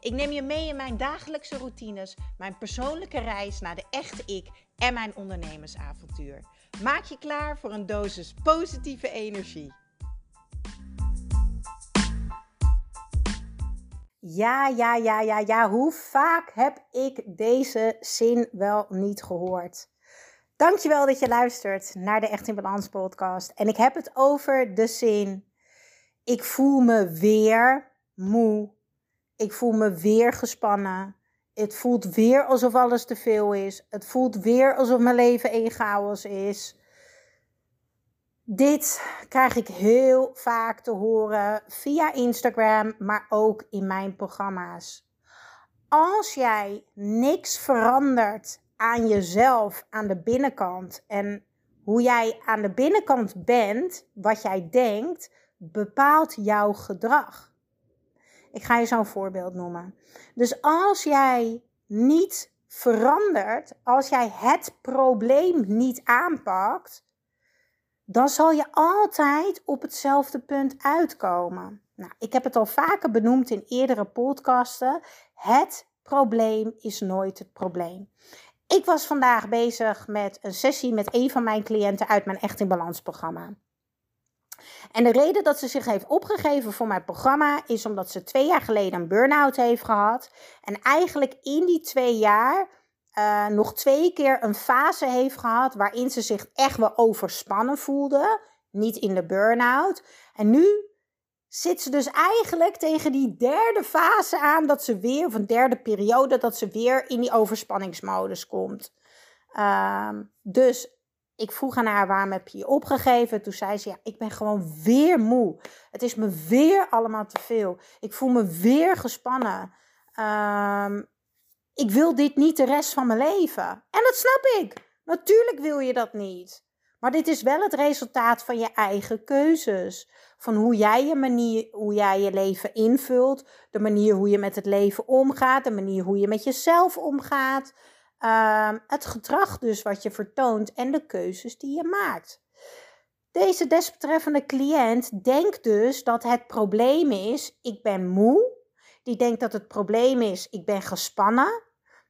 Ik neem je mee in mijn dagelijkse routines, mijn persoonlijke reis naar de echte ik en mijn ondernemersavontuur. Maak je klaar voor een dosis positieve energie. Ja, ja, ja, ja, ja. Hoe vaak heb ik deze zin wel niet gehoord? Dankjewel dat je luistert naar de Echt in Balans podcast. En ik heb het over de zin: Ik voel me weer moe. Ik voel me weer gespannen. Het voelt weer alsof alles te veel is. Het voelt weer alsof mijn leven een chaos is. Dit krijg ik heel vaak te horen via Instagram, maar ook in mijn programma's. Als jij niks verandert aan jezelf, aan de binnenkant en hoe jij aan de binnenkant bent, wat jij denkt, bepaalt jouw gedrag. Ik ga je zo'n voorbeeld noemen. Dus als jij niet verandert, als jij het probleem niet aanpakt, dan zal je altijd op hetzelfde punt uitkomen. Nou, ik heb het al vaker benoemd in eerdere podcasten. Het probleem is nooit het probleem. Ik was vandaag bezig met een sessie met een van mijn cliënten uit mijn Echt in Balans programma. En de reden dat ze zich heeft opgegeven voor mijn programma is omdat ze twee jaar geleden een burn-out heeft gehad. En eigenlijk in die twee jaar uh, nog twee keer een fase heeft gehad waarin ze zich echt wel overspannen voelde. Niet in de burn-out. En nu zit ze dus eigenlijk tegen die derde fase aan dat ze weer, of een derde periode, dat ze weer in die overspanningsmodus komt. Uh, dus ik vroeg aan haar waarom heb je je opgegeven. Toen zei ze ja, ik ben gewoon weer moe. Het is me weer allemaal te veel. Ik voel me weer gespannen. Um, ik wil dit niet de rest van mijn leven. En dat snap ik. Natuurlijk wil je dat niet. Maar dit is wel het resultaat van je eigen keuzes. Van hoe jij je manier, hoe jij je leven invult, de manier hoe je met het leven omgaat, de manier hoe je met jezelf omgaat. Uh, het gedrag dus wat je vertoont en de keuzes die je maakt. Deze desbetreffende cliënt denkt dus dat het probleem is, ik ben moe. Die denkt dat het probleem is, ik ben gespannen.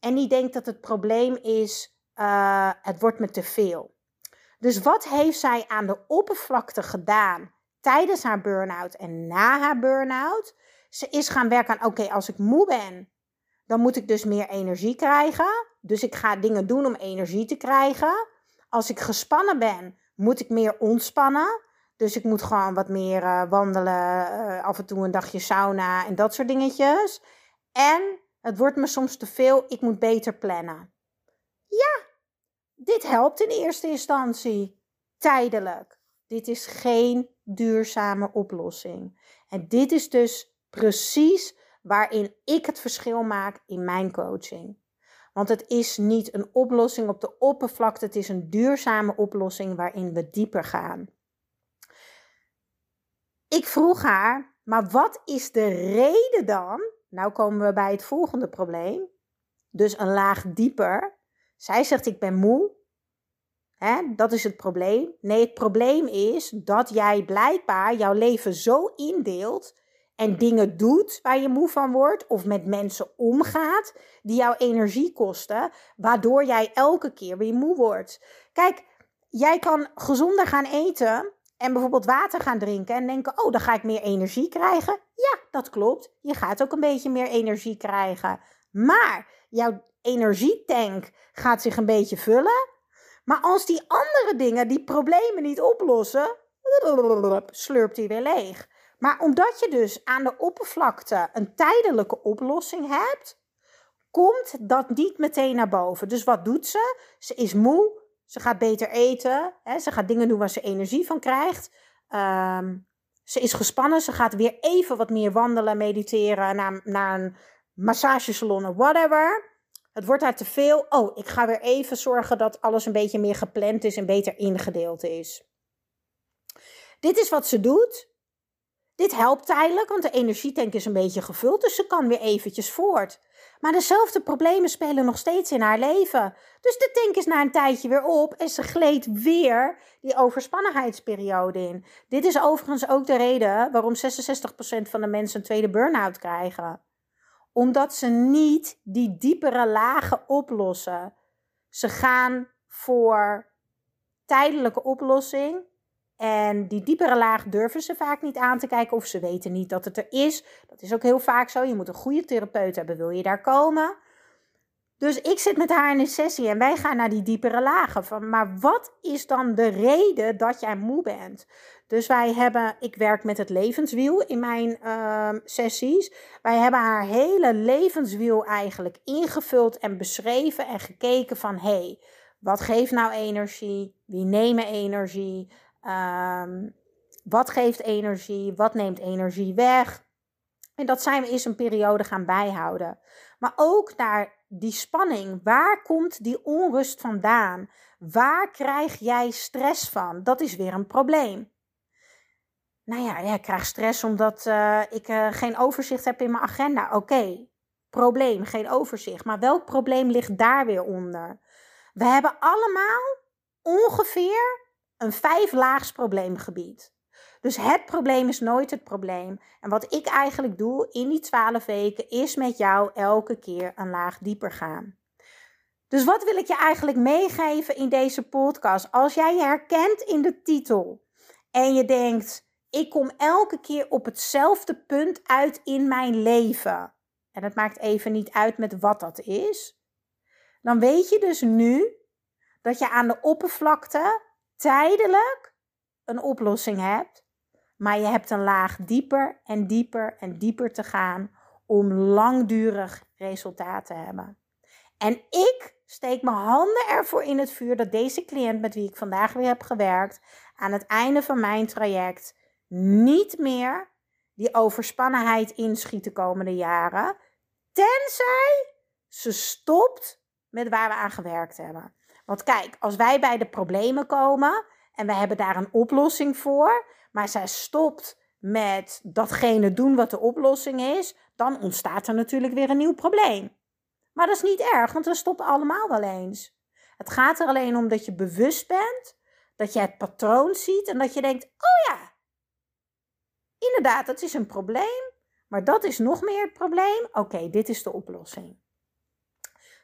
En die denkt dat het probleem is, uh, het wordt me te veel. Dus wat heeft zij aan de oppervlakte gedaan tijdens haar burn-out en na haar burn-out? Ze is gaan werken aan, oké, als ik moe ben, dan moet ik dus meer energie krijgen. Dus ik ga dingen doen om energie te krijgen. Als ik gespannen ben, moet ik meer ontspannen. Dus ik moet gewoon wat meer uh, wandelen, uh, af en toe een dagje sauna en dat soort dingetjes. En het wordt me soms te veel, ik moet beter plannen. Ja, dit helpt in eerste instantie. Tijdelijk. Dit is geen duurzame oplossing. En dit is dus precies waarin ik het verschil maak in mijn coaching. Want het is niet een oplossing op de oppervlakte, het is een duurzame oplossing waarin we dieper gaan. Ik vroeg haar, maar wat is de reden dan? Nou komen we bij het volgende probleem. Dus een laag dieper. Zij zegt: Ik ben moe. Dat is het probleem. Nee, het probleem is dat jij blijkbaar jouw leven zo indeelt en dingen doet waar je moe van wordt, of met mensen omgaat die jouw energie kosten, waardoor jij elke keer weer moe wordt. Kijk, jij kan gezonder gaan eten en bijvoorbeeld water gaan drinken en denken: oh, dan ga ik meer energie krijgen. Ja, dat klopt. Je gaat ook een beetje meer energie krijgen. Maar jouw energietank gaat zich een beetje vullen. Maar als die andere dingen die problemen niet oplossen, slurpt die weer leeg. Maar omdat je dus aan de oppervlakte een tijdelijke oplossing hebt, komt dat niet meteen naar boven. Dus wat doet ze? Ze is moe, ze gaat beter eten, hè, ze gaat dingen doen waar ze energie van krijgt. Um, ze is gespannen, ze gaat weer even wat meer wandelen, mediteren, naar, naar een massagesalon of whatever. Het wordt daar te veel. Oh, ik ga weer even zorgen dat alles een beetje meer gepland is en beter ingedeeld is. Dit is wat ze doet. Dit helpt tijdelijk, want de energietank is een beetje gevuld, dus ze kan weer eventjes voort. Maar dezelfde problemen spelen nog steeds in haar leven. Dus de tank is na een tijdje weer op en ze gleed weer die overspannenheidsperiode in. Dit is overigens ook de reden waarom 66% van de mensen een tweede burn-out krijgen. Omdat ze niet die diepere lagen oplossen. Ze gaan voor tijdelijke oplossing en die diepere laag durven ze vaak niet aan te kijken of ze weten niet dat het er is. Dat is ook heel vaak zo. Je moet een goede therapeut hebben, wil je daar komen. Dus ik zit met haar in een sessie en wij gaan naar die diepere lagen. Van, maar wat is dan de reden dat jij moe bent? Dus wij hebben, ik werk met het levenswiel in mijn uh, sessies. Wij hebben haar hele levenswiel eigenlijk ingevuld en beschreven en gekeken van hé, hey, wat geeft nou energie? Wie nemen energie? Um, wat geeft energie? Wat neemt energie weg? En dat zijn we eens een periode gaan bijhouden. Maar ook naar die spanning. Waar komt die onrust vandaan? Waar krijg jij stress van? Dat is weer een probleem. Nou ja, ik krijg stress omdat uh, ik uh, geen overzicht heb in mijn agenda. Oké, probleem, geen overzicht. Maar welk probleem ligt daar weer onder? We hebben allemaal ongeveer een vijflaags probleemgebied. Dus het probleem is nooit het probleem. En wat ik eigenlijk doe in die twaalf weken is met jou elke keer een laag dieper gaan. Dus wat wil ik je eigenlijk meegeven in deze podcast? Als jij je herkent in de titel en je denkt, ik kom elke keer op hetzelfde punt uit in mijn leven. En het maakt even niet uit met wat dat is. Dan weet je dus nu dat je aan de oppervlakte tijdelijk een oplossing hebt, maar je hebt een laag dieper en dieper en dieper te gaan om langdurig resultaat te hebben. En ik steek mijn handen ervoor in het vuur dat deze cliënt met wie ik vandaag weer heb gewerkt, aan het einde van mijn traject niet meer die overspannenheid inschiet de komende jaren, tenzij ze stopt met waar we aan gewerkt hebben. Want kijk, als wij bij de problemen komen en we hebben daar een oplossing voor, maar zij stopt met datgene doen wat de oplossing is, dan ontstaat er natuurlijk weer een nieuw probleem. Maar dat is niet erg, want we stoppen allemaal wel eens. Het gaat er alleen om dat je bewust bent, dat je het patroon ziet en dat je denkt: oh ja, inderdaad, dat is een probleem, maar dat is nog meer het probleem. Oké, dit is de oplossing.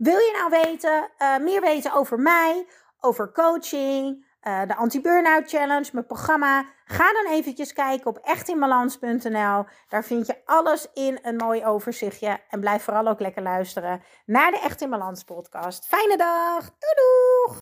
Wil je nou weten, uh, meer weten over mij, over coaching, uh, de Anti-Burnout Challenge, mijn programma? Ga dan eventjes kijken op echtinbalans.nl. Daar vind je alles in een mooi overzichtje. En blijf vooral ook lekker luisteren naar de Echt in Balans podcast. Fijne dag! Doei doeg!